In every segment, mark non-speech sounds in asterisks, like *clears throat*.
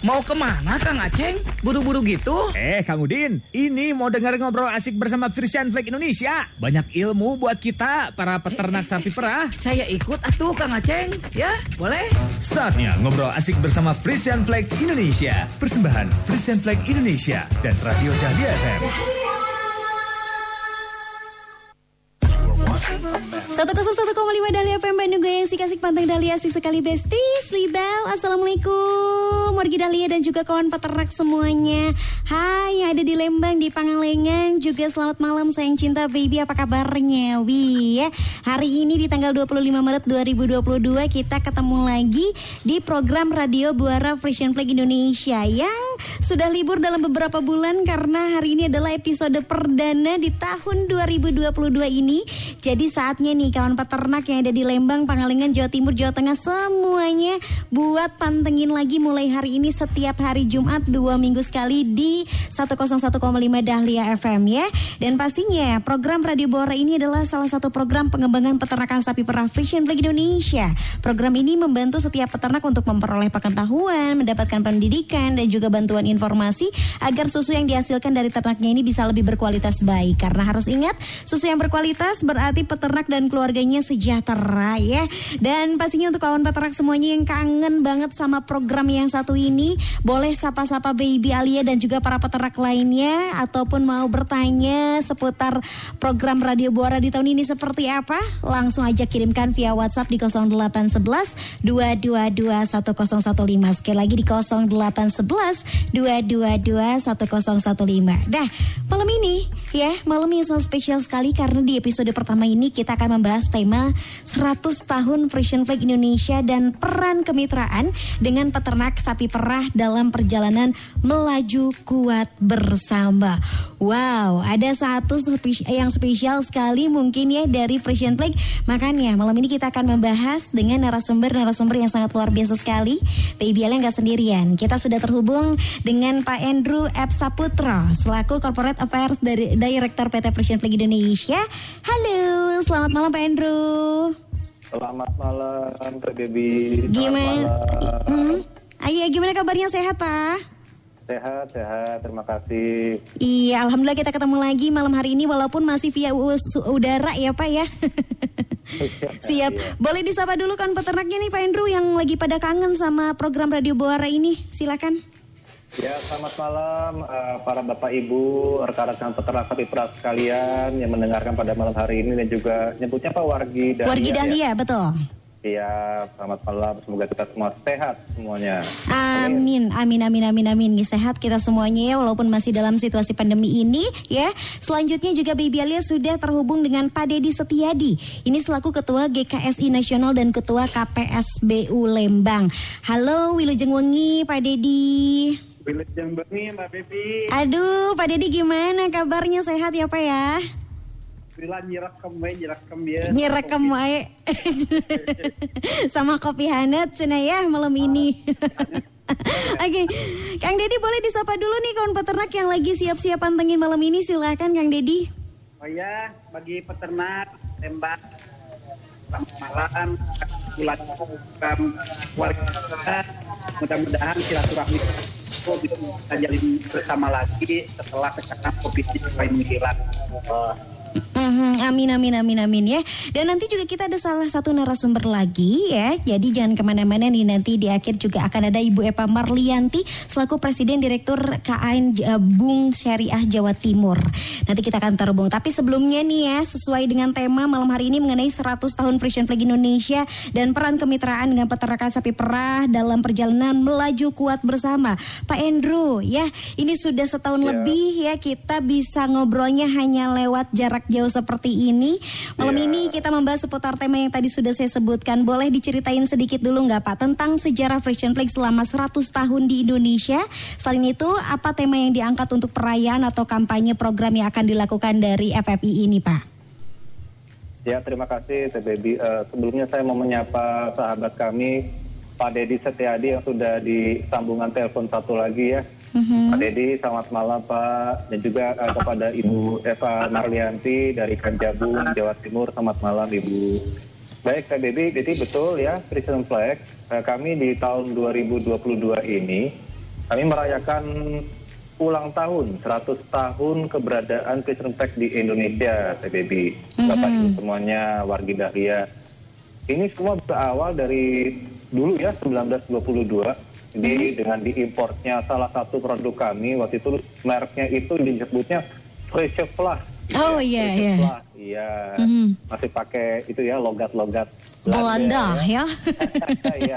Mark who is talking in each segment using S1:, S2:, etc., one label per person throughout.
S1: Mau ke mana Kang Aceng? Buru-buru gitu?
S2: Eh, Kang Udin, ini mau dengar ngobrol asik bersama Frisian Flag Indonesia. Banyak ilmu buat kita, para peternak sapi perah.
S1: Saya ikut atuh Kang Aceng. Ya, boleh?
S2: Saatnya ngobrol asik bersama Frisian Flag Indonesia. Persembahan Frisian Flag Indonesia dan Radio Dahlia FM.
S3: FM Bandung Goyang si kasih pantang Dahlia asik sekali besties Libau Assalamualaikum Wargi Dahlia dan juga kawan peternak semuanya. Hai yang ada di Lembang di Pangalengan. Juga selamat malam sayang cinta baby. Apa kabarnya Wi? Ya Hari ini di tanggal 25 Maret 2022 kita ketemu lagi di program Radio Buara Frisian Flag Indonesia Yang sudah libur dalam beberapa bulan karena hari ini adalah episode perdana di tahun 2022 ini. Jadi saatnya nih kawan peternak yang ada di Lembang, Pangalengan, Jawa Timur, Jawa Tengah semuanya buat pantengin lagi mulai hari ini setiap hari Jumat dua minggu sekali di 101,5 Dahlia FM ya. Dan pastinya program Radio Bora ini adalah salah satu program pengembangan peternakan sapi perah Frisian Flag Indonesia. Program ini membantu setiap peternak untuk memperoleh pengetahuan, mendapatkan pendidikan dan juga bantuan informasi agar susu yang dihasilkan dari ternaknya ini bisa lebih berkualitas baik. Karena harus ingat, susu yang berkualitas berarti peternak dan keluarganya sejahtera ya. Dan pastinya untuk kawan peternak semuanya yang kangen banget sama program yang satu ini, boleh sapa-sapa baby Alia dan juga para peternak lainnya ataupun mau bertanya seputar program Radio Buara di tahun ini seperti apa? Langsung aja kirimkan via WhatsApp di 0811 222 1015. Sekali lagi di 0811 222 1015. Dah, malam ini ya, malam yang sangat spesial sekali karena di episode pertama ini kita akan membahas tema 100 tahun Frisian Flag Indonesia dan peran kemitraan dengan peternak sapi perah dalam perjalanan melaju kuat bersama. Wow, ada satu yang spesial sekali mungkin ya dari Frisian Flag. Makanya malam ini kita akan membahas dengan narasumber-narasumber yang sangat luar biasa sekali. Ella nggak sendirian. Kita sudah terhubung dengan Pak Andrew F. Saputra selaku Corporate Affairs dari Director PT Frisian Flag Indonesia. Halo, selamat malam Pak Andrew.
S4: Selamat malam, Pak
S3: Gimana? Hmm? Ayo, gimana kabarnya sehat Pak?
S4: Sehat, sehat. Terima kasih.
S3: Iya, alhamdulillah kita ketemu lagi malam hari ini walaupun masih via udara ya Pak ya. *laughs* Siap.
S4: Iya.
S3: Boleh disapa dulu kan peternaknya nih Pak Andrew yang lagi pada kangen sama program Radio Buara ini. Silakan.
S4: Ya, selamat malam eh, para Bapak Ibu, rekan-rekan peternak sapi perah sekalian yang mendengarkan pada malam hari ini dan juga nyebutnya Pak Wargi Dahlia.
S3: Wargi
S4: ya.
S3: Dahlia, betul.
S4: Iya, selamat malam. Semoga kita semua sehat semuanya.
S3: Amin, amin, amin, amin, amin. Sehat kita semuanya ya, walaupun masih dalam situasi pandemi ini ya. Selanjutnya juga Baby Alia sudah terhubung dengan Pak Dedi Setiadi. Ini selaku Ketua GKSI Nasional dan Ketua KPSBU Lembang. Halo Wilujeng Wengi, Pak Dedi.
S4: Wilujeng Bengi, Mbak Baby.
S3: Aduh, Pak Dedi gimana kabarnya? Sehat ya Pak ya?
S4: Bila nyirekem, we, nyirekem ya.
S3: Nyerekam wae. Sama kopi hangat cenah ya malam ini. Oke, Kang Dedi boleh disapa dulu nih kawan peternak yang lagi siap-siap pantengin malam ini silahkan Kang Dedi.
S5: Oh ya, bagi peternak tembak malam bulan warga mudah-mudahan silaturahmi bisa kita jalin bersama lagi setelah kecelakaan covid ini hilang.
S3: Mhm, Amin amin amin amin ya. Dan nanti juga kita ada salah satu narasumber lagi ya. Jadi jangan ke mana-mana nih nanti di akhir juga akan ada Ibu Eva Marlianti selaku Presiden Direktur KAN J- Bung Syariah Jawa Timur. Nanti kita akan terhubung. Tapi sebelumnya nih ya sesuai dengan tema malam hari ini mengenai 100 tahun Frisian Flag Indonesia dan peran kemitraan dengan peternakan sapi perah dalam perjalanan melaju kuat bersama. Pak Andrew ya ini sudah setahun
S4: Ya.
S3: lebih ya kita bisa ngobrolnya hanya lewat jarak jauh seperti ini. Malam
S4: Ya.
S3: ini kita membahas seputar tema yang tadi sudah saya sebutkan. Boleh diceritain sedikit dulu nggak Pak tentang sejarah Frisian Flag selama 100 tahun di Indonesia? Selain itu, apa tema yang diangkat untuk perayaan atau kampanye program yang akan dilakukan dari FFI ini Pak?
S4: Ya, terima kasih Teh Baby. Eh, sebelumnya saya mau menyapa sahabat kami Pak Dedi Setiadi yang sudah di sambungan telepon satu lagi ya. Pak Dedi, selamat malam Pak. Dan juga eh, kepada Ibu Eva Marlianti dari Kanjabung, Jawa Timur. Selamat malam Ibu. Baik Teh Baby, jadi betul ya Prison Flag. eh, kami di tahun 2022 ini kami merayakan ulang tahun 100 tahun keberadaan Christian Flag di Indonesia, TBB. Bapak Ibu semuanya, wargi Dahlia. Ini semua berawal dari dulu ya 1922. Jadi dengan diimportnya salah satu produk kami waktu itu mereknya itu disebutnya Fresh Flah.
S3: Oh, iya, iya.
S4: Flah, Iya. Masih pakai itu ya logat-logat
S3: Belanda ya. *laughs*
S4: Iya.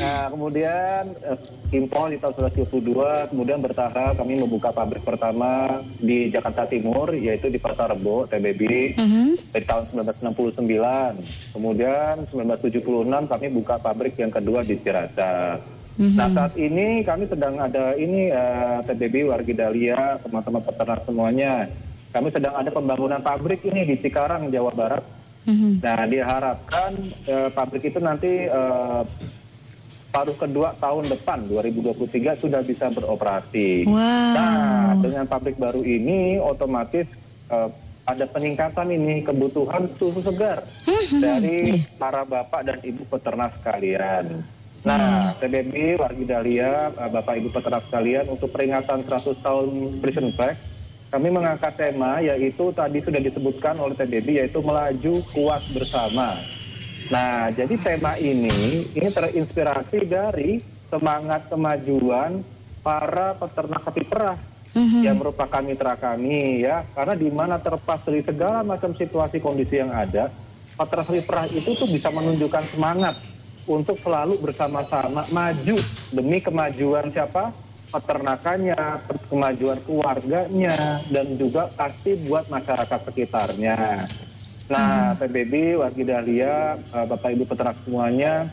S4: Nah, kemudian eh, impor di tahun 1922, kemudian bertahap kami membuka pabrik pertama di Jakarta Timur, yaitu di Pasar Rebo, TBB, dari tahun 1969. Kemudian 1976 kami buka pabrik yang kedua di Ciracas. Nah, saat ini kami sedang ada ini eh, TBB Wargi Dahlia, teman-teman peternak semuanya. Kami sedang ada pembangunan pabrik ini di Cikarang, Jawa Barat. Nah, diharapkan eh, pabrik itu nanti eh, paruh kedua tahun depan 2023 sudah bisa beroperasi.
S3: Wow.
S4: Nah, dengan pabrik baru ini otomatis eh, ada peningkatan ini kebutuhan susu segar dari para bapak dan ibu peternak sekalian. Nah, TBB Wargi Dahlia, eh, Bapak Ibu peternak sekalian untuk peringatan 100 tahun Prison Flag kami mengangkat tema yaitu tadi sudah disebutkan oleh TBB yaitu melaju kuat bersama. Nah, jadi tema ini ini terinspirasi dari semangat kemajuan para peternak sapi perah yang merupakan mitra kami ya. Karena di mana terlepas dari segala macam situasi kondisi yang ada, peternak sapi perah itu tuh bisa menunjukkan semangat untuk selalu bersama-sama maju demi kemajuan siapa? peternakannya, kemajuan keluarganya, dan juga pasti buat masyarakat sekitarnya. Nah, PBB, Wargi Dahlia, eh, Bapak Ibu peternak semuanya,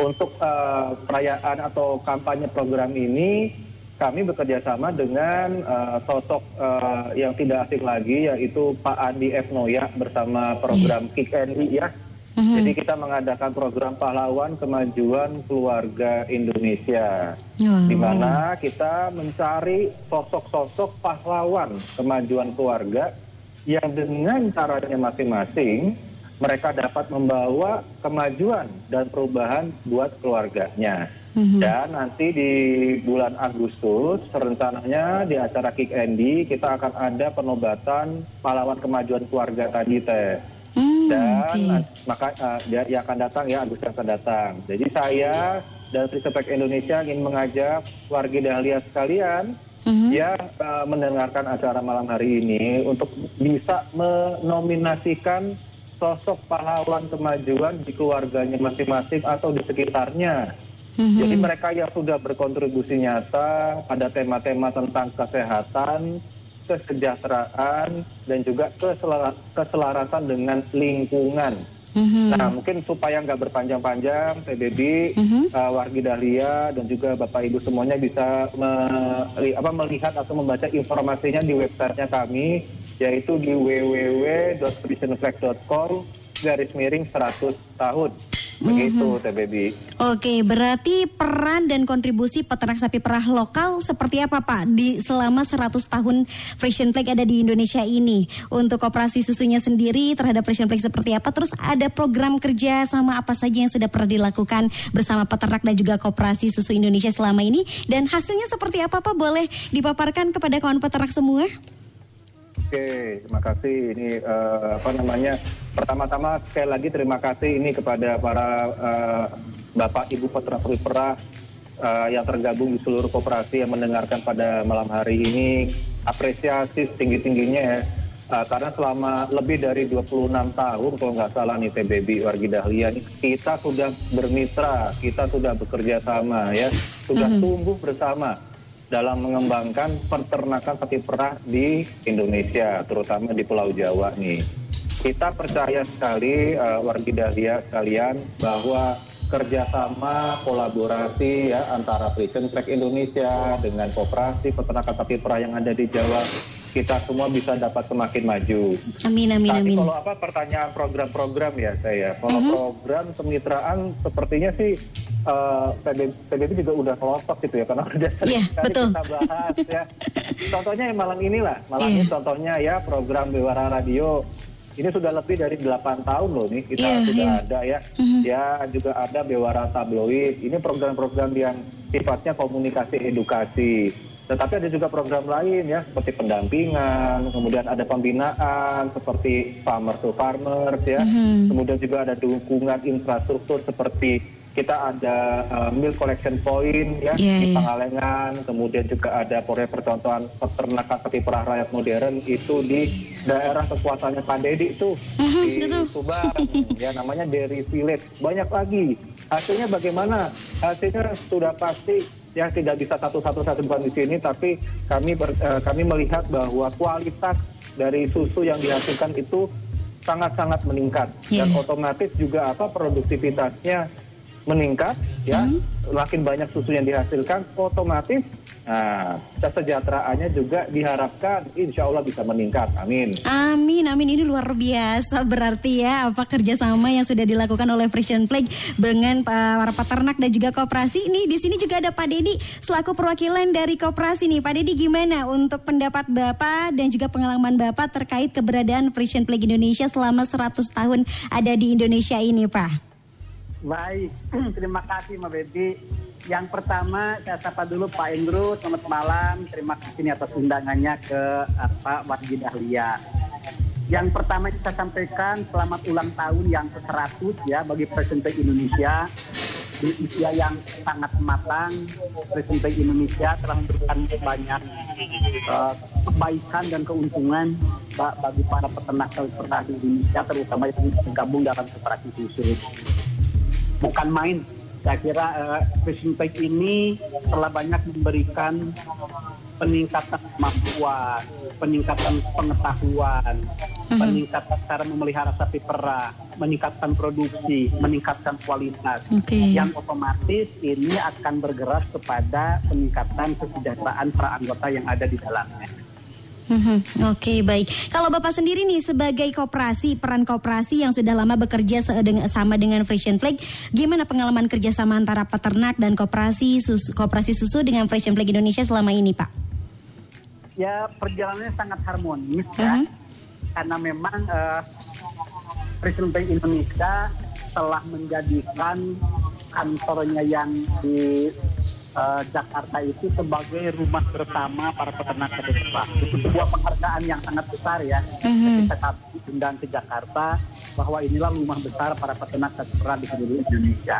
S4: untuk eh, perayaan atau kampanye program ini, kami bekerja sama dengan eh, sosok eh, yang tidak asing lagi, yaitu Pak Andi F. Noya bersama program Kick NI ya. Jadi kita mengadakan program pahlawan kemajuan keluarga Indonesia
S3: Wow.
S4: di mana kita mencari sosok-sosok pahlawan kemajuan keluarga yang dengan caranya masing-masing mereka dapat membawa kemajuan dan perubahan buat keluarganya. Dan nanti di bulan Agustus rencananya di acara Kick Andy kita akan ada penobatan pahlawan kemajuan keluarga tadi teh. Dan
S3: oke.
S4: nah, maka uh, dia, dia akan datang ya Agustus akan datang. Jadi saya dan Trisepek Indonesia ingin mengajak warga Dahlia sekalian ya uh, mendengarkan acara malam hari ini untuk bisa menominasikan sosok pahlawan kemajuan di keluarganya masing-masing atau di sekitarnya. Jadi mereka yang sudah berkontribusi nyata pada tema-tema tentang kesehatan, kesejahteraan, dan juga keselara- keselarasan dengan lingkungan. Nah, mungkin supaya nggak berpanjang-panjang, PBB, uh, Wargi Dahlia, dan juga Bapak Ibu semuanya bisa me- apa, melihat atau membaca informasinya di websitenya kami, yaitu di www.visionflag.com garis miring 100 tahun. Begitu, TBB.
S3: Oke, berarti peran dan kontribusi peternak sapi perah lokal seperti apa Pak di selama 100 tahun Frisian Flag ada di Indonesia ini? Untuk operasi susunya sendiri terhadap Frisian Flag seperti apa? Terus ada program kerja sama apa saja yang sudah pernah dilakukan bersama peternak dan juga koperasi susu Indonesia selama ini? Dan hasilnya seperti apa Pak? Boleh dipaparkan kepada kawan peternak semua?
S4: Oke, terima kasih. Ini eh, apa namanya? Pertama-tama sekali lagi terima kasih ini kepada para eh, Bapak Ibu peternak sapi perah eh, yang tergabung di seluruh koperasi yang mendengarkan pada malam hari ini. Apresiasi setinggi-tingginya ya. Eh, karena selama lebih dari 26 tahun kalau nggak salah nih TBB Wargi Dahlia kita sudah bermitra, kita sudah bekerja sama ya, sudah tumbuh bersama dalam mengembangkan peternakan sapi perah di Indonesia, terutama di Pulau Jawa nih. Kita percaya sekali uh, wargi Dahlia sekalian bahwa kerjasama kolaborasi ya antara Prison Track Indonesia dengan koperasi peternakan sapi perah yang ada di Jawa, kita semua bisa dapat semakin maju.
S3: Amin amin
S4: Tadi
S3: amin.
S4: kalau apa pertanyaan program-program ya saya. Kalau program kemitraan sepertinya sih eh, PBB, PBB juga udah kelompok gitu ya karena *laughs* udah sering
S3: Iya,
S4: sekali
S3: betul.
S4: kita bahas ya. *laughs* Contohnya yang malam inilah, malam
S3: Iya.
S4: ini contohnya ya program Bewara Radio ini sudah lebih dari 8 tahun loh nih kita
S3: Iya,
S4: sudah
S3: iya.
S4: ada ya. Ya juga ada Bewara Tabloid. Ini program-program yang sifatnya komunikasi edukasi. Tetapi ada juga program lain ya seperti pendampingan, kemudian ada pembinaan seperti farmer to farmers ya. Kemudian juga ada dukungan infrastruktur seperti kita ada uh, milk collection point ya
S3: Iya,
S4: di
S3: iya.
S4: Pangalengan, kemudian juga ada proyek percontohan peternakan sapi perah rakyat modern. Itu di daerah kekuasaannya Pak Dedi itu. Di Subang. Ya namanya Dairy Village. Banyak lagi. Hasilnya bagaimana? Hasilnya sudah pasti ya tidak bisa satu-satu satu bukan di sini tapi kami ber- eh, kami melihat bahwa kualitas dari susu yang dihasilkan itu sangat-sangat meningkat. Dan
S3: Iya.
S4: otomatis juga apa produktivitasnya meningkat ya makin banyak susu yang dihasilkan otomatis nah kesejahteraannya juga diharapkan insya Allah bisa meningkat amin
S3: Amin, amin. Ini luar biasa berarti ya apa kerjasama yang sudah dilakukan oleh Frisian Flag dengan para peternak dan juga koperasi. Ini di sini juga ada Pak Dedi selaku perwakilan dari koperasi nih. Pak Dedi gimana untuk pendapat Bapak dan juga pengalaman Bapak terkait keberadaan Frisian Flag Indonesia selama 100 tahun ada di Indonesia ini, Pak?
S5: Baik, *clears throat* terima kasih Mbak Betty. Yang pertama saya sapa dulu Pak Indro, selamat malam. Terima kasih nih atas undangannya ke apa Wargi Dahlia. Yang pertama kita sampaikan selamat ulang tahun yang ke-100 ya bagi Presiden Indonesia. Di usia yang sangat matang, Presiden Indonesia telah memberikan banyak eh, kebaikan dan keuntungan ba- bagi para peternak perah di Indonesia, terutama yang tergabung dalam koperasi susu bukan main. Saya kira uh, Tech ini telah banyak memberikan peningkatan kemampuan, peningkatan pengetahuan, peningkatan cara memelihara sapi perah, meningkatkan produksi, meningkatkan kualitas.
S3: Oke.
S5: Yang otomatis ini akan bergerak kepada peningkatan kesejahteraan para anggota yang ada di dalamnya.
S3: Mhm, Oke baik. Kalau Bapak sendiri nih sebagai koperasi, peran koperasi yang sudah lama bekerja dengan- sama dengan Frisian Flag, gimana pengalaman kerjasama antara peternak dan koperasi susu, koperasi susu dengan Frisian Flag Indonesia selama ini, Pak?
S5: ya perjalanannya sangat harmonis ya
S3: Mhm.
S5: karena memang eh, Presiden Bank Indonesia telah menjadikan kantornya yang di eh, Jakarta itu sebagai rumah bersama para peternak ke depan. Itu sebuah penghargaan yang sangat besar ya.
S3: Mhm.
S5: Ketika kami diundang ke Jakarta bahwa inilah rumah besar para peternak ke depan di seluruh Indonesia.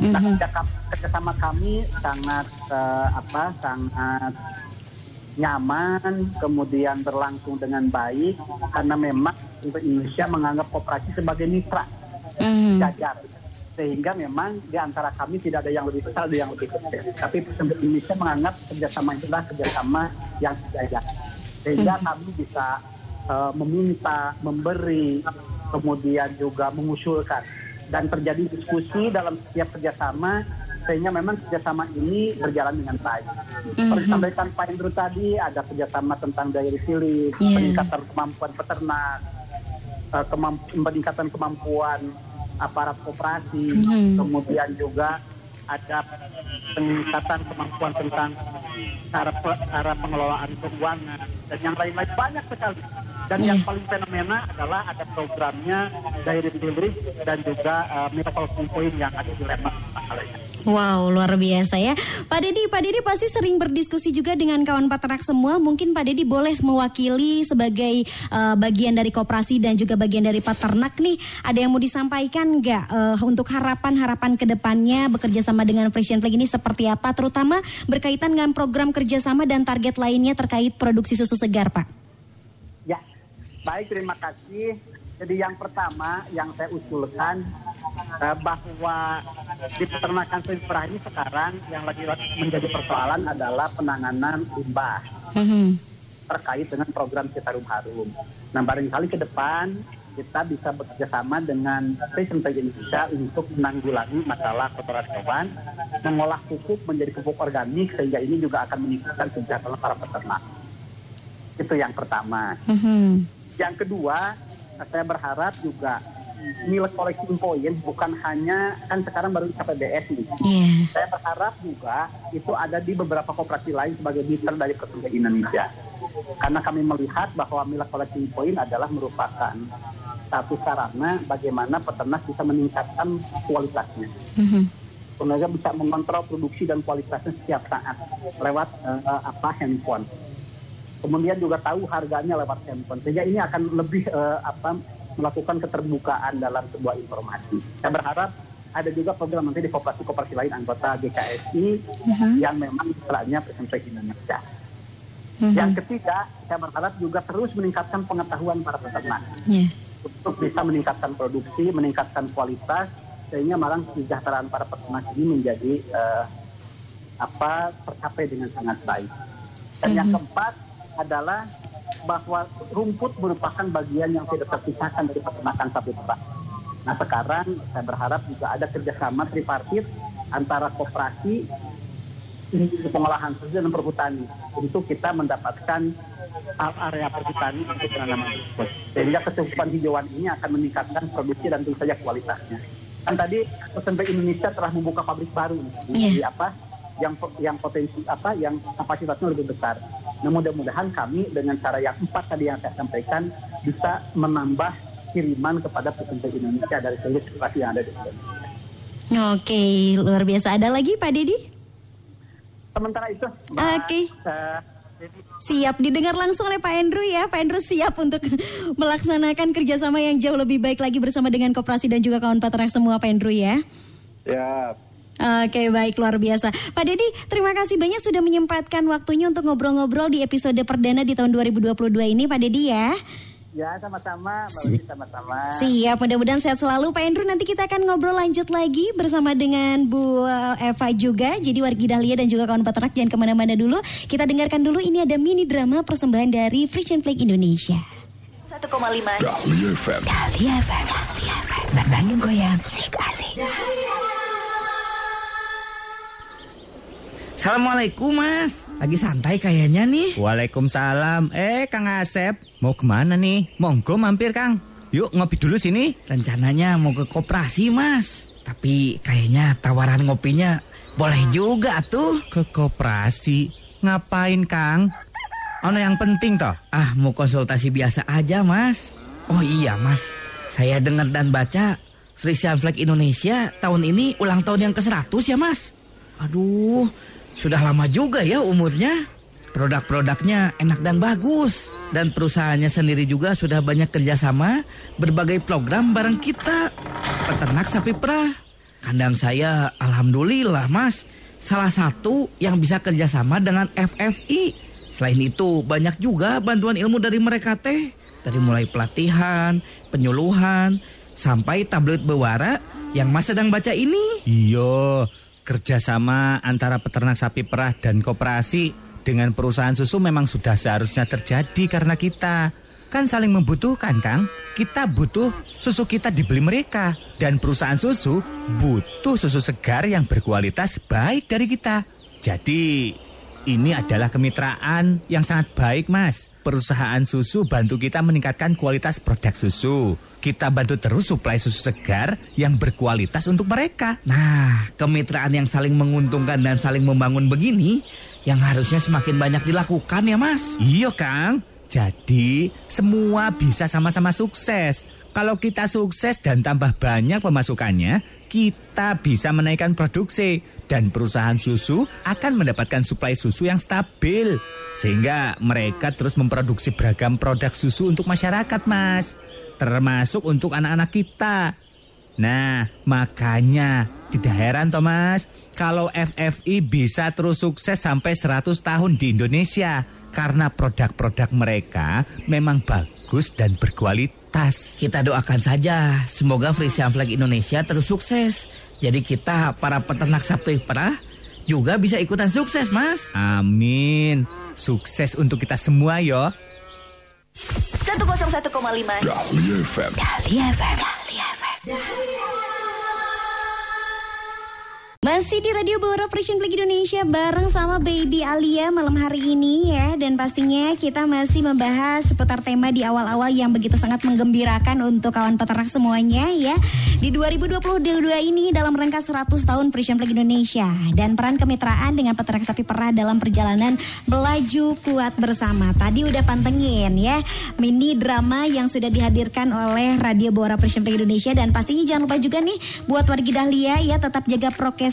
S5: Nah, kerja- kerjasama kami sangat eh, apa sangat nyaman, kemudian berlangsung dengan baik karena memang untuk Indonesia menganggap koperasi sebagai mitra
S3: Mhm.
S5: jajar. Sehingga memang di antara kami tidak ada yang lebih besar, ada yang lebih kecil. Tapi Indonesia menganggap kerjasama itulah kerjasama yang sejajar. Sehingga kami bisa eh, meminta, memberi, kemudian juga mengusulkan. Dan terjadi diskusi dalam setiap kerjasama sehingga memang kerjasama ini berjalan dengan baik. Seperti disampaikan Pak Indro tadi, ada kerjasama tentang dairy village,
S3: Iya.
S5: peningkatan kemampuan peternak, eh, kemamp- peningkatan kemampuan aparat koperasi,
S3: Mhm.
S5: kemudian juga ada peningkatan kemampuan tentang cara cara pengelolaan keuangan dan yang lain-lain banyak sekali. Dan yang paling fenomena adalah ada programnya dari Village dan juga uh, Miracle Point yang ada di Lembang.
S3: Wow, luar biasa ya. Pak Dedi, Pak Dedi pasti sering berdiskusi juga dengan kawan peternak semua. Mungkin Pak Dedi boleh mewakili sebagai eh, bagian dari koperasi dan juga bagian dari peternak nih. Ada yang mau disampaikan nggak eh, untuk harapan-harapan ke depannya bekerja sama dengan Frisian Flag ini seperti apa? Terutama berkaitan dengan program kerjasama dan target lainnya terkait produksi susu segar, Pak.
S5: Baik terima kasih. Jadi yang pertama yang saya usulkan eh, bahwa di peternakan sapi perah ini sekarang yang lagi menjadi persoalan adalah penanganan limbah
S3: Mhm.
S5: terkait dengan program Citarum Harum. Nah barangkali ke depan kita bisa bekerja sama dengan Presiden Indonesia untuk menanggulangi masalah kotoran hewan, mengolah pupuk menjadi pupuk organik sehingga ini juga akan meningkatkan kesejahteraan para peternak. Itu yang pertama.
S3: Mhm.
S5: Yang kedua, saya berharap juga milk collecting point bukan hanya kan sekarang baru di KPBS nih.
S3: Iya.
S5: Saya berharap juga itu ada di beberapa koperasi lain sebagai mitra dari Ketua Indonesia. Karena kami melihat bahwa milk collecting point adalah merupakan satu sarana bagaimana peternak bisa meningkatkan kualitasnya.
S3: Mhm.
S5: Mereka bisa mengontrol produksi dan kualitasnya setiap saat lewat eh, apa handphone. Kemudian juga tahu harganya lewat handphone. Sehingga ini akan lebih eh, apa melakukan keterbukaan dalam sebuah informasi. Saya berharap ada juga program nanti di koperasi-koperasi lain anggota GKSI yang memang istilahnya Presentasi Indonesia.
S3: Mhm.
S5: Yang ketiga, saya berharap juga terus meningkatkan pengetahuan para peternak
S3: Ya.
S5: untuk bisa meningkatkan produksi, meningkatkan kualitas, sehingga malah kesejahteraan para peternak ini menjadi eh, apa tercapai dengan sangat baik. Dan yang keempat adalah bahwa rumput merupakan bagian yang tidak terpisahkan dari peternakan sapi perah. Nah sekarang saya berharap juga ada kerjasama tripartit antara koperasi pengolahan susu dan perhutani untuk kita mendapatkan area perhutani untuk penanaman rumput. Sehingga kecukupan hijauan ini akan meningkatkan produksi dan tentu saja kualitasnya. Kan tadi SMP Indonesia telah membuka pabrik baru di, di apa yang yang potensi apa yang kapasitasnya lebih besar. Nah mudah-mudahan kami dengan cara yang empat tadi yang saya sampaikan bisa menambah kiriman kepada SMP Indonesia dari seluruh situasi yang ada di Indonesia.
S3: Oke, luar biasa. Ada lagi Pak Dedi?
S5: Sementara itu,
S3: Oke.
S5: eh, jadi
S3: Siap didengar langsung oleh Pak Andrew ya. Pak Andrew siap untuk *laughs* melaksanakan kerjasama yang jauh lebih baik lagi bersama dengan koperasi dan juga kawan peternak semua Pak Andrew ya.
S4: Ya,
S3: Oke baik luar biasa. Pak Dedi terima kasih banyak sudah menyempatkan waktunya untuk ngobrol-ngobrol di episode perdana di tahun 2022 ini Pak Dedi ya.
S5: Ya sama-sama, Mbak sama-sama.
S3: Siap mudah-mudahan sehat selalu. Pak Andrew nanti kita akan ngobrol lanjut lagi bersama dengan Bu Eva juga. Jadi wargi Dahlia dan juga kawan peternak jangan ke mana-mana dulu. Kita dengarkan dulu ini ada mini drama persembahan dari Frisian Flag Indonesia. 1,5
S6: Dahlia FM.
S3: Dahlia FM Dahlia FM Bandung goyang. Asik asik
S1: Assalamualaikum mas Lagi santai kayaknya nih
S2: Waalaikumsalam. Eh, Kang Asep, mau ke mana nih? Monggo mampir, Kang. Yuk ngopi dulu sini.
S1: Rencananya mau ke koperasi mas Tapi kayaknya tawaran ngopinya boleh juga tuh
S2: Ke koperasi. Ngapain, Kang? Ono yang penting toh?
S1: Ah mau konsultasi biasa aja mas Oh iya mas Saya dengar dan baca Frisian Flag Indonesia tahun ini ulang tahun yang ke-100 ya mas Aduh sudah lama juga ya umurnya. Produk-produknya enak dan bagus. Dan perusahaannya sendiri juga sudah banyak kerjasama Berbagai program bareng kita. Peternak sapi perah. Kandang saya Alhamdulillah mas. Salah satu yang bisa kerjasama dengan FFI Selain itu banyak juga bantuan ilmu dari mereka teh. Dari mulai pelatihan, penyuluhan Sampai tablet bewara yang mas sedang baca ini.
S2: Iya, kerjasama antara peternak sapi perah dan koperasi dengan perusahaan susu memang sudah seharusnya terjadi karena kita kan saling membutuhkan, Kang. Kita butuh susu kita dibeli mereka dan perusahaan susu butuh susu segar yang berkualitas baik dari kita. Jadi ini adalah kemitraan yang sangat baik, Mas. Perusahaan susu bantu kita meningkatkan kualitas produk susu. Kita bantu terus suplai susu segar yang berkualitas untuk mereka.
S1: Nah kemitraan yang saling menguntungkan dan saling membangun begini Yang harusnya semakin banyak dilakukan ya mas
S2: Iya, Kang. Jadi, semua bisa sama-sama sukses. Kalau kita sukses dan tambah banyak pemasukannya, kita bisa menaikkan produksi dan perusahaan susu akan mendapatkan suplai susu yang stabil. Sehingga mereka terus memproduksi beragam produk susu untuk masyarakat, Mas. Termasuk untuk anak-anak kita. Nah, makanya tidak heran Thomas kalau FFI bisa terus sukses sampai 100 tahun di Indonesia karena produk-produk mereka memang bagus dan berkualitas.
S1: Kita doakan saja semoga Frisian Flag Indonesia terus sukses Jadi kita para peternak sapi perah juga bisa ikutan sukses mas
S2: Amin. Sukses untuk kita semua yo.
S6: 101,5
S7: Dahlia FM.
S6: Dahlia FM. Dahlia FM.
S3: Masih di Radio Bora Fresh Flag Indonesia bareng sama Baby Alia malam hari ini ya. Dan pastinya kita masih membahas seputar tema di awal-awal yang begitu sangat menggembirakan untuk kawan peternak semuanya ya. Di 2022 ini dalam rangka 100 tahun Fresh Flag Indonesia. Dan peran kemitraan dengan peternak sapi perah dalam perjalanan melaju kuat bersama. Tadi udah pantengin ya mini drama yang sudah dihadirkan oleh Radio Bora Fresh Flag Indonesia. Dan pastinya jangan lupa juga nih buat warga Dahlia ya tetap jaga prokes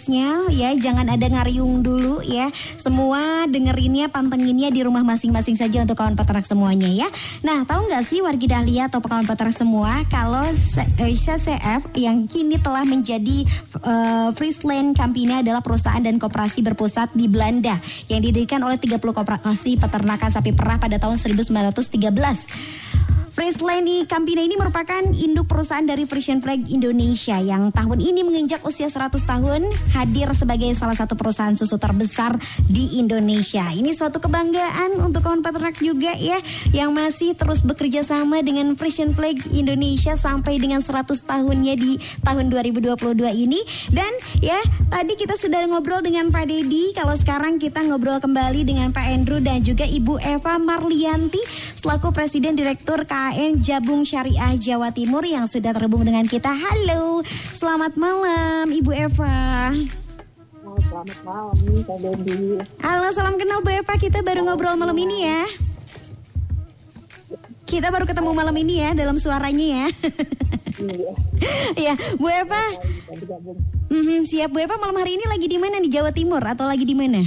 S3: ya. Jangan ada ngariung dulu ya. Semua dengerinnya pantenginnya di rumah masing-masing saja untuk kawan peternak semuanya ya. Nah tahu nggak sih wargi dahlia atau kawan peternak semua kalau CF yang kini telah menjadi uh, Friesland Campina adalah perusahaan dan koperasi berpusat di Belanda yang didirikan oleh 30 koperasi peternakan sapi perah pada tahun 1913 Friesland Campina ini merupakan induk perusahaan dari Frisian Flag Indonesia yang tahun ini menginjak usia 100 tahun hadir sebagai salah satu perusahaan susu terbesar di Indonesia. Ini suatu kebanggaan untuk kawan peternak juga ya yang masih terus bekerja sama dengan Frisian Flag Indonesia sampai dengan 100 tahunnya di tahun 2022 ini dan ya tadi kita sudah ngobrol dengan Pak Dedi kalau sekarang kita ngobrol kembali dengan Pak Andrew dan juga Ibu Eva Marlianti selaku Presiden Direktur KA KKN Jabung Syariah Jawa Timur yang sudah terhubung dengan kita. Halo, selamat malam Ibu Eva.
S7: Selamat malam, Kak Dendi.
S3: Halo, salam kenal Bu Eva. Kita baru ngobrol malam ini ya. Kita baru ketemu malam ini ya dalam suaranya ya. Iya. Iya, Bu Eva. Mm-hmm, siap Bu Eva malam hari ini lagi di mana di Jawa Timur atau lagi di mana?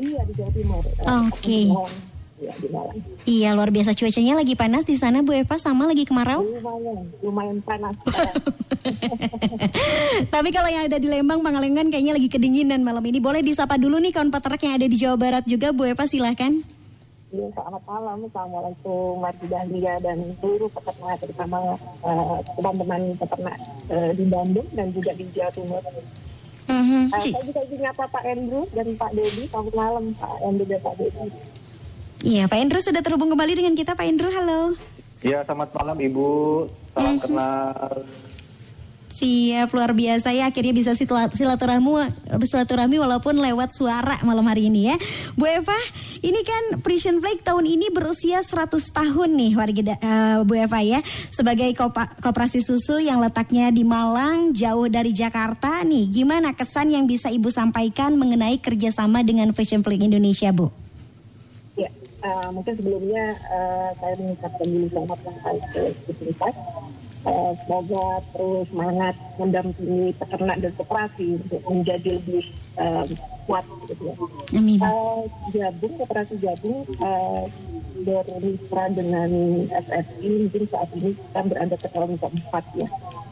S7: Iya di Jawa Timur.
S3: Oke. Okay.
S7: Ya, di Malang.
S3: Iya luar biasa cuacanya lagi panas di sana Bu Eva sama lagi kemarau.
S7: Lumayan, lumayan panas. *laughs*
S3: Tapi kalau yang ada di Lembang, Pangalengan kayaknya lagi kedinginan malam ini. Boleh disapa dulu nih kawan peternak yang ada di Jawa Barat juga Bu Eva silahkan.
S7: Ya, selamat malam, Assalamualaikum Dahlia dan seluruh peternak terutama uh, teman-teman peternak uh, di Bandung dan juga di Jawa Timur. Uh-huh. Uh, saya juga ingin nyapa Pak Andrew dan Pak Dedi. Selamat malam Pak Andrew dan Pak Dedi.
S3: Iya, Pak Indro sudah terhubung kembali dengan kita. Pak Indro, halo.
S4: Iya, selamat malam Ibu. Salam hmm. kenal.
S3: Siap, luar biasa ya. Akhirnya bisa silaturahmi, silaturahmi walaupun lewat suara malam hari ini ya. Bu Eva, ini kan Prison Flag tahun ini berusia 100 tahun nih warga uh, Bu Eva ya. Sebagai koperasi susu yang letaknya di Malang, jauh dari Jakarta nih. Gimana kesan yang bisa Ibu sampaikan mengenai kerjasama dengan Prison Flag Indonesia, Bu?
S7: Uh, mungkin sebelumnya uh, saya mengucapkan dulu selamat ulang tahun ke. Uh, semoga terus semangat mendampingi peternak dan koperasi untuk menjadi lebih uh, kuat gitu ya.
S3: Amin.
S7: Uh, jabung koperasi jabung uh, bermitra dengan SSI mungkin saat ini kita berada ke tahun keempat ya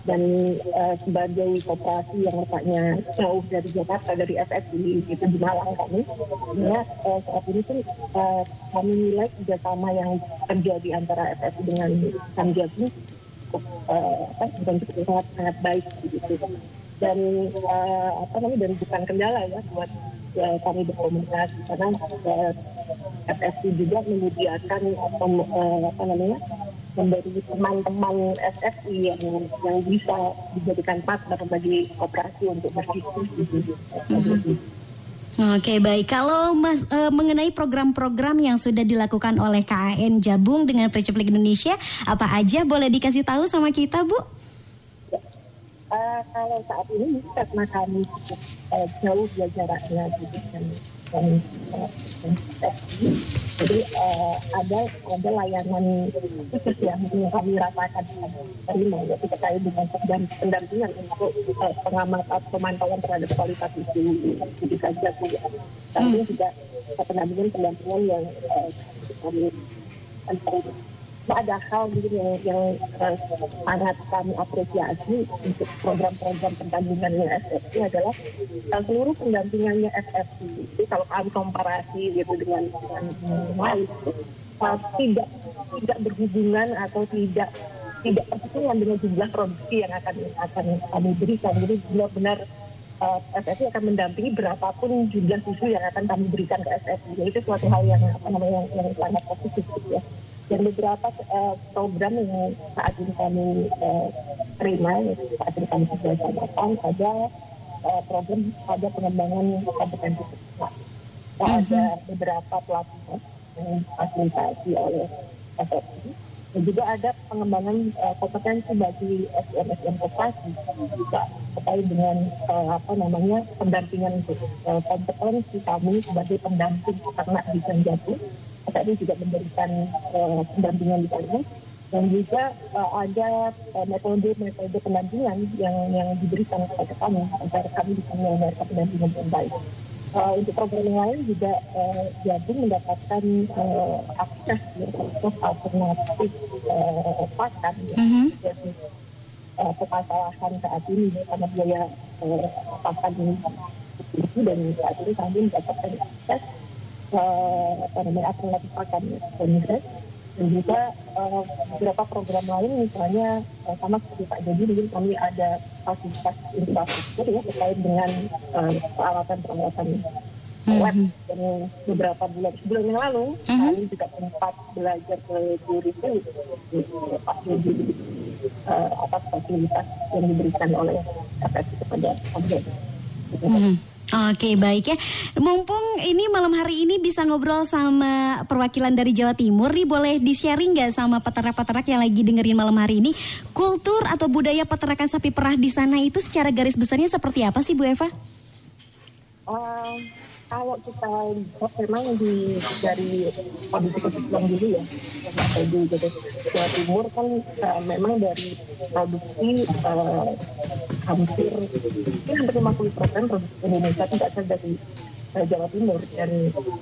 S7: dan uh, sebagai koperasi yang letaknya jauh dari Jakarta dari SSI itu di Malang kami. Ya uh, saat ini pun uh, kami nilai kerjasama yang terjadi antara SSI dengan Samjati uh, dan cukup sangat sangat baik gitu. Dan uh, apa namanya dan bukan kendala ya buat ya, kami berkomunikasi. Karena uh, FSC juga menyediakan uh, apa namanya memberi teman-teman SFI yang yang bisa dijadikan partner bagi operasi untuk berdiskusi.
S3: Mm-hmm. Oke baik, kalau mas e, mengenai program-program yang sudah dilakukan oleh KAN Jabung dengan Preceplik Indonesia, apa aja boleh dikasih tahu sama kita Bu?
S7: Ya. Uh, kalau saat ini karena kami uh, jauh ya jaraknya gitu kan jadi uh, ada ada layanan khusus yang kami rasakan terima yaitu terkait dengan pendampingan untuk uh, pengamatan pemantauan terhadap kualitas itu jadi saja kami juga pendampingan pendampingan yang uh, kami ada hal mungkin yang, yang uh, sangat kami apresiasi untuk program-program pendampingannya SFC adalah uh, seluruh pendampingannya SFC itu kalau kami komparasi gitu dengan dengan lain uh, tidak tidak berhubungan atau tidak tidak berhubungan dengan jumlah produksi yang akan akan kami berikan. Jadi benar-benar uh, akan mendampingi berapapun jumlah susu yang akan kami berikan ke SFC jadi itu suatu hal yang apa namanya yang, yang sangat positif ya dan beberapa uh, program yang saat ini kami uh, terima, saat ini kami sudah samakan ada uh, program pada pengembangan kompetensi. Nah, Ada beberapa pelatihan yang difasilitasi oleh SSI dan juga ada pengembangan uh, kompetensi bagi SDM-SDM koperasi juga terkait dengan uh, apa namanya pendampingan untuk uh, kompetensi kami sebagai pendamping peternak di Sanjati. Tadi juga memberikan uh, pendampingan di sana dan juga uh, ada uh, metode-metode pendampingan yang yang diberikan kepada kami agar kami bisa menyelenggarakan pendampingan yang baik. Uh, untuk program yang lain juga uh, jadi mendapatkan uh, akses ya, untuk alternatif uh, pakan ya.
S3: Mhm.
S7: Jadi uh, permasalahan saat ini ya, karena biaya uh, pakan ini dan saat ini kami mendapatkan akses namanya alternatif pakan ya, kongres dan juga uh, beberapa program lain misalnya uh, sama seperti Pak Jadi mungkin kami ada fasilitas infrastruktur ya terkait dengan uh, peralatan-peralatan lab dan beberapa bulan sebulan yang lalu kami juga sempat belajar ke Jurisu Pak Jadi uh, atas fasilitas yang diberikan oleh FSI kepada objek.
S3: Mhm. Oke baik ya Mumpung ini malam hari ini bisa ngobrol sama perwakilan dari Jawa Timur nih Boleh di-sharing nggak sama peternak-peternak yang lagi dengerin malam hari ini Kultur atau budaya peternakan sapi perah di sana itu secara garis besarnya seperti apa sih Bu Eva?
S7: Uh, kalau kita lihat memang di dari kondisi kebutuhan dulu ya di gitu. Jawa Timur kan uh, memang dari produksi uh, hampir ya, hampir 50 persen produksi Indonesia itu berasal dari uh, Jawa Timur. Dan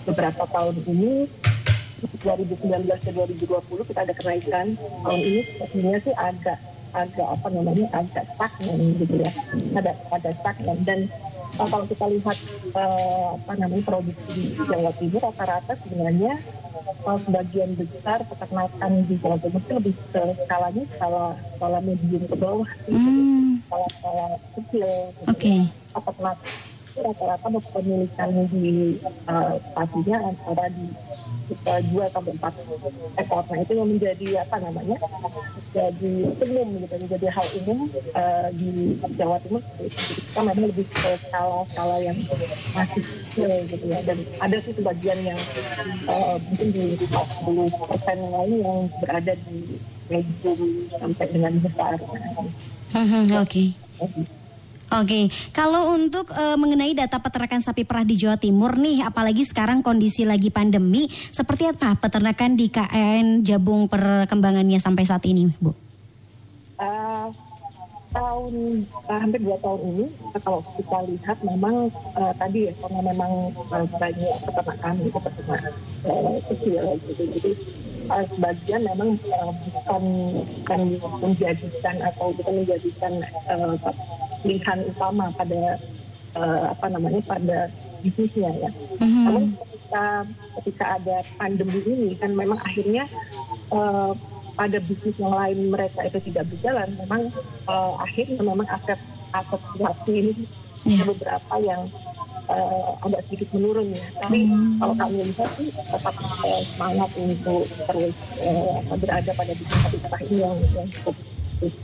S7: beberapa tahun ini 2019 ke 2020 kita ada kenaikan. Tahun ini sepertinya sih agak agak apa namanya agak stagnan gitu ya. Ada ada stagnan. Dan uh, kalau kita lihat uh, apa namanya produksi di Jawa Timur rata-rata sebenarnya uh, sebagian besar peternakan di Jawa Timur itu lebih ke skalanya skala skala medium ke bawah
S3: Hmm,
S7: skala skala kecil gitu
S3: Oke.
S7: ya. peternak itu rata-rata kepemilikan di uh, pastinya antara di uh, dua sampai empat ekor. Nah itu yang menjadi apa namanya? Jadi umum gitu, menjadi hal umum uh, di Jawa Timur. Kita memang lebih ke skala-skala yang masih kecil gitu ya. Dan ada sih sebagian yang uh, mungkin di 40 persen lain yang berada di medium sampai dengan besar.
S3: Oke. Oke, kalau untuk eh, mengenai data peternakan sapi perah di Jawa Timur nih, apalagi sekarang kondisi lagi pandemi, seperti apa peternakan di KN Jabung perkembangannya sampai saat ini, Bu?
S7: Uh, tahun uh, hampir dua tahun ini kalau kita lihat memang uh, tadi ya karena memang uh, banyak peternakan itu peternak uh, kecil gitu jadi uh, sebagian memang uh, bukan bukan menjadikan atau bukan menjadikan uh, pilihan utama pada uh, apa namanya pada bisnisnya ya
S3: Mhm.
S7: namun ketika ketika ada pandemi ini kan memang akhirnya uh, pada bisnis yang lain mereka itu tidak berjalan memang uh, akhirnya memang aset aset privasi ini
S3: Iya.
S7: ada beberapa yang uh, agak sedikit menurun ya tapi kalau kami lihat sih tetap uh, semangat untuk terus uh, berada pada bisnis habitat ini yang, yang cukup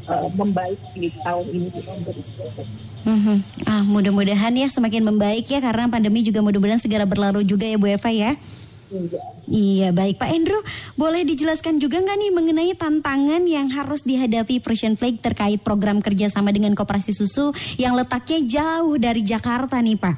S7: uh, membaik di tahun ini di tahun 2020.
S3: Mhm. Ah, mudah-mudahan ya semakin membaik ya karena pandemi juga mudah-mudahan segera berlalu juga ya Bu Eva ya.
S7: Iya.
S3: Iya baik Pak Endro, boleh dijelaskan juga nggak nih mengenai tantangan yang harus dihadapi Persian Flag terkait program kerjasama dengan koperasi susu yang letaknya jauh dari Jakarta nih Pak?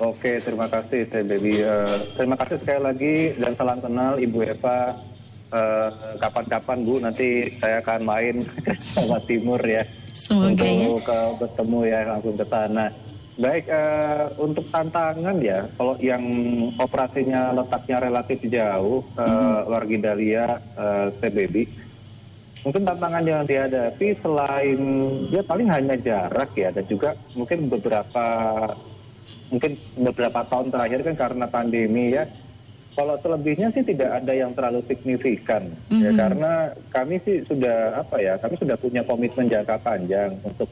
S4: Oke, terima kasih Teh Baby. Eh, terima kasih sekali lagi dan salam kenal Ibu Eva. Eh, Kapan-kapan Bu nanti saya akan main ke *laughs* Jawa Timur ya.
S3: Semoga ya.
S4: untuk ke- bertemu ya langsung ke sana. Baik, eh, untuk tantangan ya, kalau yang operasinya letaknya relatif jauh, eh, Wargi Dahlia, eh, Teh Baby, mungkin tantangan yang dihadapi selain dia paling hanya jarak ya, dan juga mungkin beberapa mungkin beberapa tahun terakhir kan karena pandemi ya kalau selebihnya sih tidak ada yang terlalu signifikan ya. Karena kami sih sudah apa ya kami sudah punya komitmen jangka panjang untuk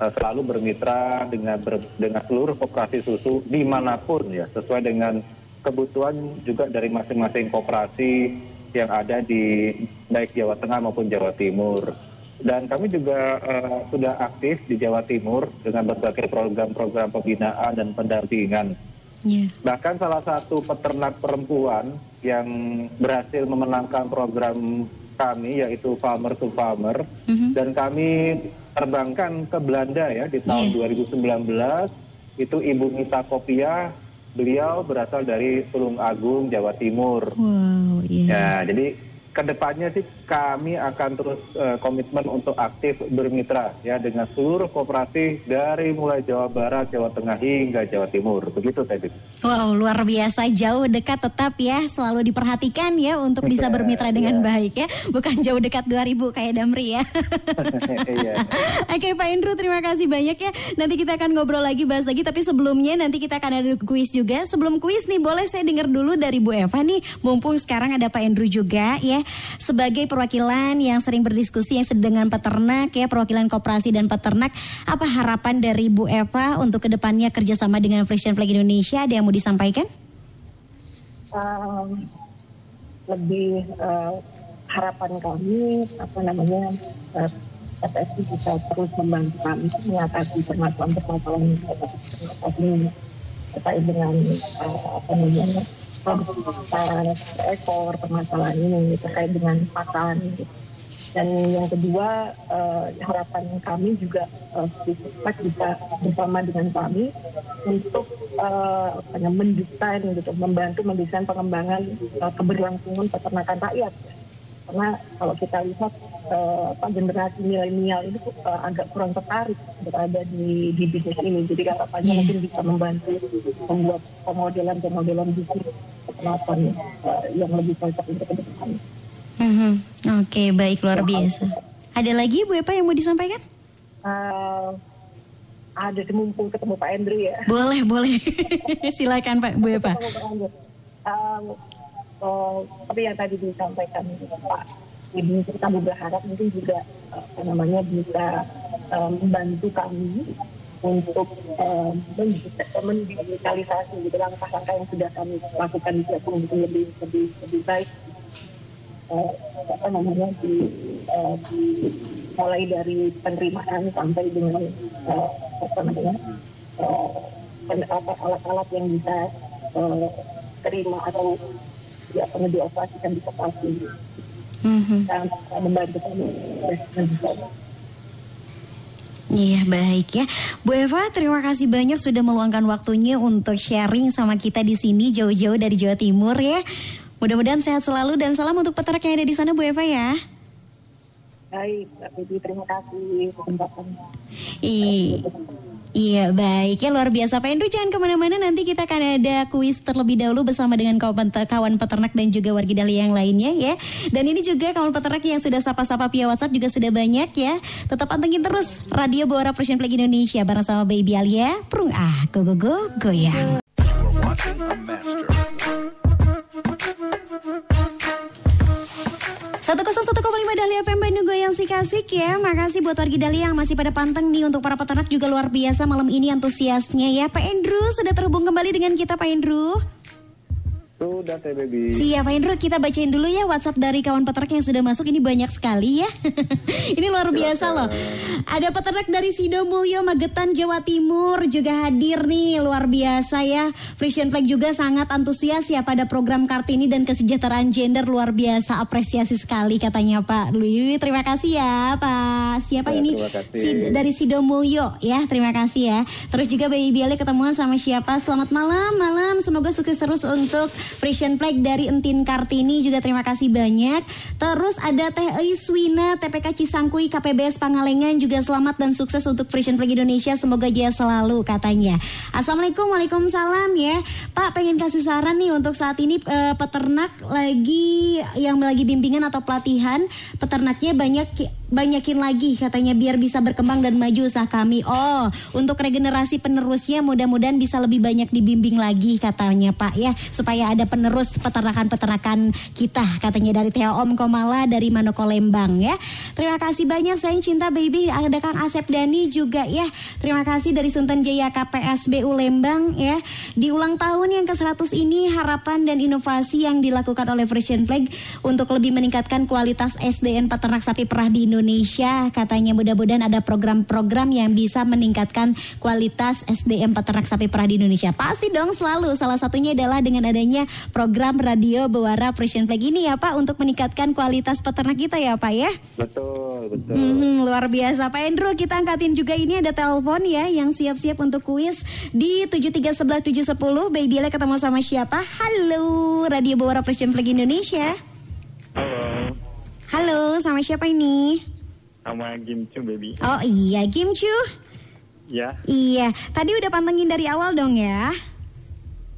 S4: eh, selalu bermitra dengan ber- dengan seluruh koperasi susu di mana pun ya. Sesuai dengan kebutuhan juga dari masing-masing koperasi yang ada di baik Jawa Tengah maupun Jawa Timur. Dan kami juga eh, sudah aktif di Jawa Timur dengan berbagai program-program pembinaan dan pendampingan.
S3: Iya.
S4: Bahkan salah satu peternak perempuan yang berhasil memenangkan program kami yaitu Farmer to Farmer
S3: Mhm.
S4: dan kami terbangkan ke Belanda ya di tahun 2019 itu Ibu Mita Kopia beliau berasal dari Tulung Agung Jawa Timur.
S3: Wow, iya.
S4: Ya, jadi ke depannya sih kami akan terus eh, komitmen untuk aktif bermitra ya dengan seluruh koperasi dari mulai Jawa Barat, Jawa Tengah hingga Jawa Timur. Begitu tadi.
S3: Wow, luar biasa jauh dekat tetap ya selalu diperhatikan ya untuk bisa *laughs*
S4: Iya,
S3: bermitra dengan
S4: iya.
S3: baik ya. Bukan jauh dekat 2000 kayak Damri ya. *laughs*
S4: Iya. *laughs*
S3: Oke Pak Indro terima kasih banyak ya. Nanti kita akan ngobrol lagi bahas lagi tapi sebelumnya nanti kita akan ada kuis juga. Sebelum kuis nih boleh saya dengar dulu dari Bu Eva nih mumpung sekarang ada Pak Indro juga ya sebagai perwakilan yang sering berdiskusi yang dengan peternak ya perwakilan koperasi dan peternak apa harapan dari Bu Eva untuk ke depannya kerjasama dengan Frisian Flag Indonesia ada yang mau disampaikan?
S7: um, lebih uh, harapan kami apa namanya uh, FSI bisa terus membantu kami mengatasi permasalahan-permasalahan ini terkait dengan uh, apa namanya produksi ekor permasalahan ini terkait dengan pakan gitu. dan yang kedua uh, harapan kami juga uh, Sisipek bisa bersama dengan kami untuk uh, mendesain gitu membantu mendesain pengembangan uh, keberlangsungan peternakan rakyat karena kalau kita lihat uh, apa, generasi milenial ini uh, agak kurang tertarik berada di, di bisnis ini jadi harapannya
S3: Iya.
S7: mungkin bisa membantu membuat pemodelan pemodelan bisnis peternakan uh, yang lebih cocok untuk ke depan.
S3: Mhm. Oke baik luar biasa. Ada lagi Bu Eva yang mau disampaikan?
S7: Uh, ada mumpung ketemu Pak Andrew ya.
S3: Boleh boleh. *laughs* Silakan Pak Bu
S7: Andrew. Um, uh, seperti yang tadi disampaikan Pak Ibu, kita berharap mungkin juga uh, namanya bisa um, membantu kami untuk mendigita- mendigitalisasi gitu langkah-langkah yang sudah kami lakukan di Jakarta mungkin lebih lebih lebih baik. Eh, apa namanya di, eh, di- mulai dari penerimaan sampai dengan eh, apa namanya apa, alat-alat yang bisa eh, terima atau ya pernah dioperasikan di koperasi
S3: Mhm.
S7: dan membantu kami
S3: Iya baik ya. Bu Eva terima kasih banyak sudah meluangkan waktunya untuk sharing sama kita di sini jauh-jauh dari Jawa Timur ya. Mudah-mudahan sehat selalu dan salam untuk peternak yang ada di sana Bu Eva ya.
S7: Baik Mbak terima kasih
S3: Iya baik. Ya luar biasa. Pak Indro jangan ke mana-mana. Nanti kita akan ada kuis terlebih dahulu bersama dengan kawan, kawan peternak dan juga warga Dali yang lainnya ya. Dan ini juga kawan peternak yang sudah sapa-sapa via WhatsApp juga sudah banyak ya. Tetap pantengin terus Radio Bora Persian Flag Indonesia bareng sama Baby Alia Prung ah go go go goyang 101,5 Dahlia FM Bandung Goyang si kasik ya. Makasih buat warga Dahlia yang masih pada panteng nih. Untuk para peternak juga luar biasa malam ini antusiasnya ya. Pak Andrew sudah terhubung kembali dengan kita Pak Andrew
S4: Sudah teh baby.
S3: Siap Pak Indro, kita bacain dulu ya WhatsApp dari kawan peternak yang sudah masuk. Ini banyak sekali ya. *laughs* Ini luar biasa loh. Ada peternak dari Sidomulyo, Magetan, Jawa Timur juga hadir nih. Luar biasa ya. Frisian Flag juga sangat antusias ya pada program Kartini dan kesejahteraan gender. Luar biasa, apresiasi sekali katanya Pak Lui. Terima kasih ya Pak. Siapa
S4: Ya,
S3: ini? Si- dari Sidomulyo ya. Terima kasih ya. Terus juga Baby Biale ketemuan sama siapa? Selamat malam, malam. Semoga sukses terus untuk Frisian Flag dari Entin Kartini juga terima kasih banyak. Terus ada Teh Iswina, TPK Cisangkui, KPBS Pangalengan juga selamat dan sukses untuk Frisian Flag Indonesia. Semoga jaya selalu katanya. Assalamualaikum, waalaikumsalam ya. Pak pengen kasih saran nih untuk saat ini eh, peternak lagi yang lagi bimbingan atau pelatihan peternaknya banyak banyakin lagi katanya biar bisa berkembang dan maju usaha kami. Oh, untuk regenerasi penerusnya mudah-mudahan bisa lebih banyak dibimbing lagi katanya Pak ya supaya ada penerus peternakan-peternakan kita katanya dari Teo Om Komala dari Manoko Lembang ya. Terima kasih banyak sayang cinta baby ada Kang Asep Dani juga ya. Terima kasih dari Sultan Jaya KPSBU Lembang ya. Di ulang tahun yang ke-100 ini harapan dan inovasi yang dilakukan oleh Frisian Flag untuk lebih meningkatkan kualitas SDN peternak sapi perah di Indonesia Indonesia. Katanya mudah-mudahan ada program-program yang bisa meningkatkan kualitas SDM peternak sapi perah di Indonesia. Pasti dong selalu. Salah satunya adalah dengan adanya program radio Bewara Frisian Flag ini ya Pak untuk meningkatkan kualitas peternak kita ya Pak ya.
S4: Betul, betul.
S3: Hmm, luar biasa Pak Endro kita angkatin juga ini ada telepon ya yang siap-siap untuk kuis di 7311710 Baby Le ketemu sama siapa? Halo Radio Bawara Presiden Flag Indonesia
S8: Halo,
S3: Halo sama siapa ini?
S8: sama Kim Chu baby.
S3: Oh iya Kim Chu
S8: Ya,
S3: Iya tadi udah pantengin dari awal dong ya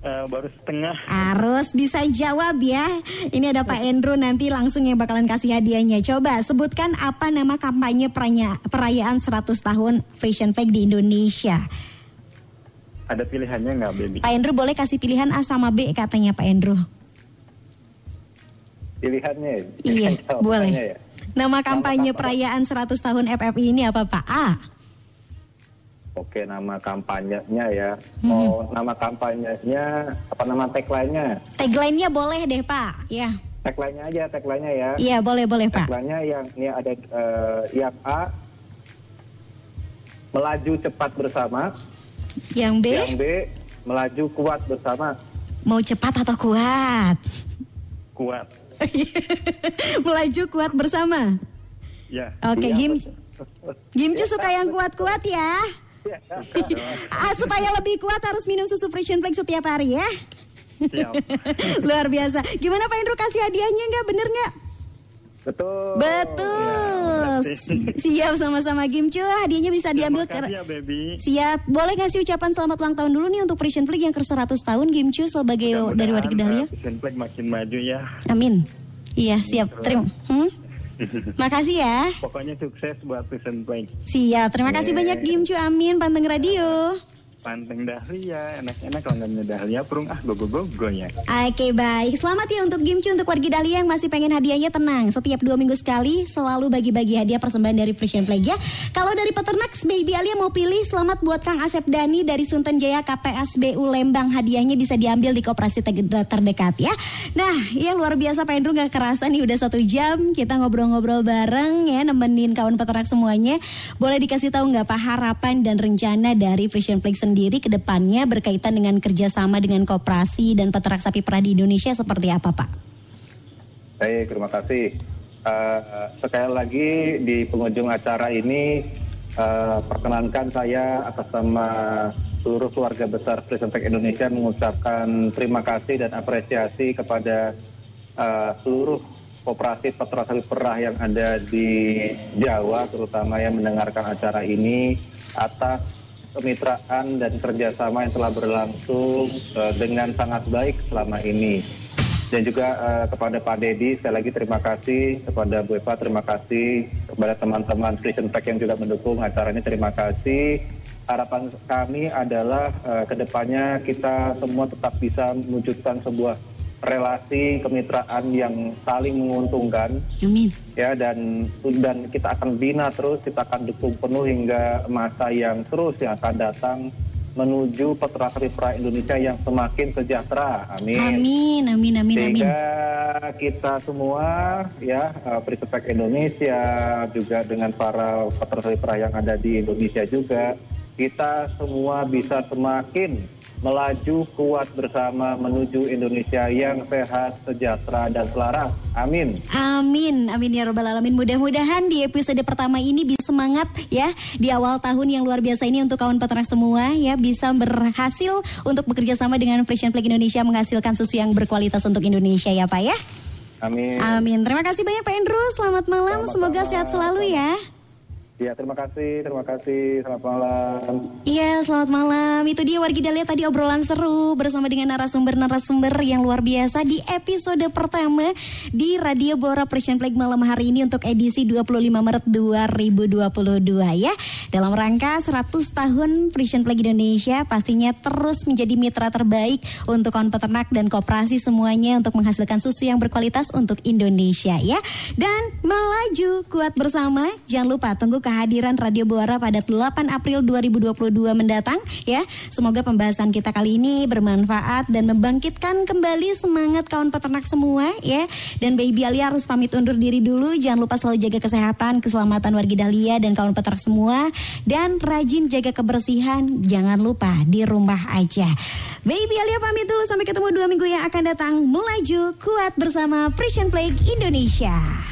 S8: eh, baru setengah.
S3: Harus bisa jawab ya Ini ada Pak Endro nanti langsung yang bakalan kasih hadiahnya Coba sebutkan apa nama kampanye peranya- perayaan 100 tahun Frisian Flag di Indonesia
S8: Ada pilihannya nggak baby?
S3: Pak Endro boleh kasih pilihan A sama B katanya Pak Endro.
S4: Pilihannya.
S3: Iya, *laughs*
S4: jawabannya
S3: boleh.
S4: ya.
S3: Nama kampanye
S4: kampanye.
S3: perayaan 100 tahun FFI ini apa Pak? A.
S4: Oke, nama kampanyenya ya.
S3: Hmm.
S4: Mau nama kampanyenya, apa nama tagline-nya?
S3: Tagline-nya boleh deh Pak. Ya.
S4: Tagline-nya aja, tagline-nya ya.
S3: Iya, boleh boleh Pak.
S4: Tagline-nya yang ini ada eh, yang A melaju cepat bersama,
S3: Yang B
S4: yang B melaju kuat bersama.
S3: mau cepat atau kuat?
S8: Kuat. *laughs*
S3: Melaju kuat bersama.
S8: Ya.
S3: Oke,
S4: Iya,
S3: Gim
S4: betul.
S3: Gimcu suka yang kuat-kuat ya. *laughs* ah, supaya lebih kuat harus minum susu Frisian Flag setiap hari ya. *laughs* Luar biasa. Gimana Pak Endro kasih hadiahnya nggak? Bener nggak?
S4: Betul.
S3: Betul.
S8: Ya.
S3: Siap sama-sama Gimcu. Hadiahnya bisa diambil ke
S8: ya baby.
S3: Siap. Boleh kasih ucapan selamat ulang tahun dulu nih untuk Frisian Flag yang ke 100 tahun Gimcu sebagai dari Wadik Dahlia.
S8: Asian Flag makin maju ya.
S3: Amin. Iya, siap. Terima. Hmm? *laughs* Makasih ya.
S8: Pokoknya sukses buat Asian Flag.
S3: Siap. Terima kasih banyak Gimcu. Amin. Panteng Radio.
S8: Panteng Dahlia, enak-enak punya Dahlia, purung ah go-go-go ya.
S3: Oke baik, selamat ya untuk Gimcu untuk warga Dahlia yang masih pengen hadiahnya tenang. Setiap dua minggu sekali selalu bagi-bagi hadiah persembahan dari Frisian Flag ya. Kalau dari peternak Baby Alia mau pilih selamat buat Kang Asep Dani dari Sunten Jaya KPSBU Lembang. Hadiahnya bisa diambil di koperasi ter- terdekat ya. Nah, ya luar biasa Pak Endro gak kerasa nih udah satu jam kita ngobrol-ngobrol bareng ya nemenin kawan peternak semuanya. Boleh dikasih tahu nggak Pak harapan dan rencana dari Frisian Flag sendiri ke depannya berkaitan dengan kerjasama dengan koperasi dan peternak sapi perah di Indonesia seperti apa Pak?
S4: Baik, terima kasih. Eh, sekali lagi di pengunjung acara ini eh, perkenankan saya atas nama seluruh keluarga besar Flag Indonesia mengucapkan terima kasih dan apresiasi kepada eh, seluruh koperasi peternak sapi perah yang ada di Jawa, terutama yang mendengarkan acara ini atas kemitraan dan kerjasama yang telah berlangsung eh, dengan sangat baik selama ini. Dan juga eh, kepada Pak Dedi sekali lagi terima kasih. Kepada Bu Eva terima kasih. Kepada teman-teman Christian Pack yang juga mendukung acara ini terima kasih. Harapan kami adalah eh, ke depannya kita semua tetap bisa mewujudkan sebuah relasi kemitraan yang saling menguntungkan
S3: Amin.
S4: ya dan dan kita akan bina terus kita akan dukung penuh hingga masa yang terus yang akan datang menuju peternak perah Indonesia yang semakin sejahtera amin
S3: Amin, amin, amin, amin.
S4: sehingga kita semua ya uh, Perisepek Indonesia juga dengan para peternak perah yang ada di Indonesia juga kita semua bisa semakin melaju kuat bersama menuju Indonesia yang sehat, sejahtera dan selaras. Amin.
S3: Amin, amin ya robbal alamin. Mudah-mudahan di episode pertama ini bisa semangat ya di awal tahun yang luar biasa ini untuk kawan peternak semua ya bisa berhasil untuk bekerja sama dengan Frisian Flag Indonesia menghasilkan susu yang berkualitas untuk Indonesia ya Pak ya.
S4: Amin.
S3: Amin. Terima kasih banyak Pak Andrew. Selamat malam.
S4: Sama-sama.
S3: Semoga sehat selalu ya.
S4: Ya, terima kasih, terima kasih. Selamat malam.
S3: Iya, selamat malam. Itu dia wargi Dahlia tadi obrolan seru bersama dengan narasumber-narasumber yang luar biasa di episode pertama di Radio Bora Persian Flag malam hari ini untuk edisi 25 Maret 2022 ya. Dalam rangka 100 tahun Persian Flag Indonesia pastinya terus menjadi mitra terbaik untuk kawan peternak dan koperasi semuanya untuk menghasilkan susu yang berkualitas untuk Indonesia ya. Dan melaju kuat bersama. Jangan lupa tunggu kehadiran Radio Buara pada 8 April 2022 mendatang ya. Semoga pembahasan kita kali ini bermanfaat dan membangkitkan kembali semangat kawan peternak semua ya. Dan Baby Alia harus pamit undur diri dulu. Jangan lupa selalu jaga kesehatan, keselamatan warga Dahlia dan kawan peternak semua dan rajin jaga kebersihan. Jangan lupa di rumah aja. Baby Alia pamit dulu sampai ketemu dua minggu yang akan datang. Melaju kuat bersama Frisian Flag Indonesia.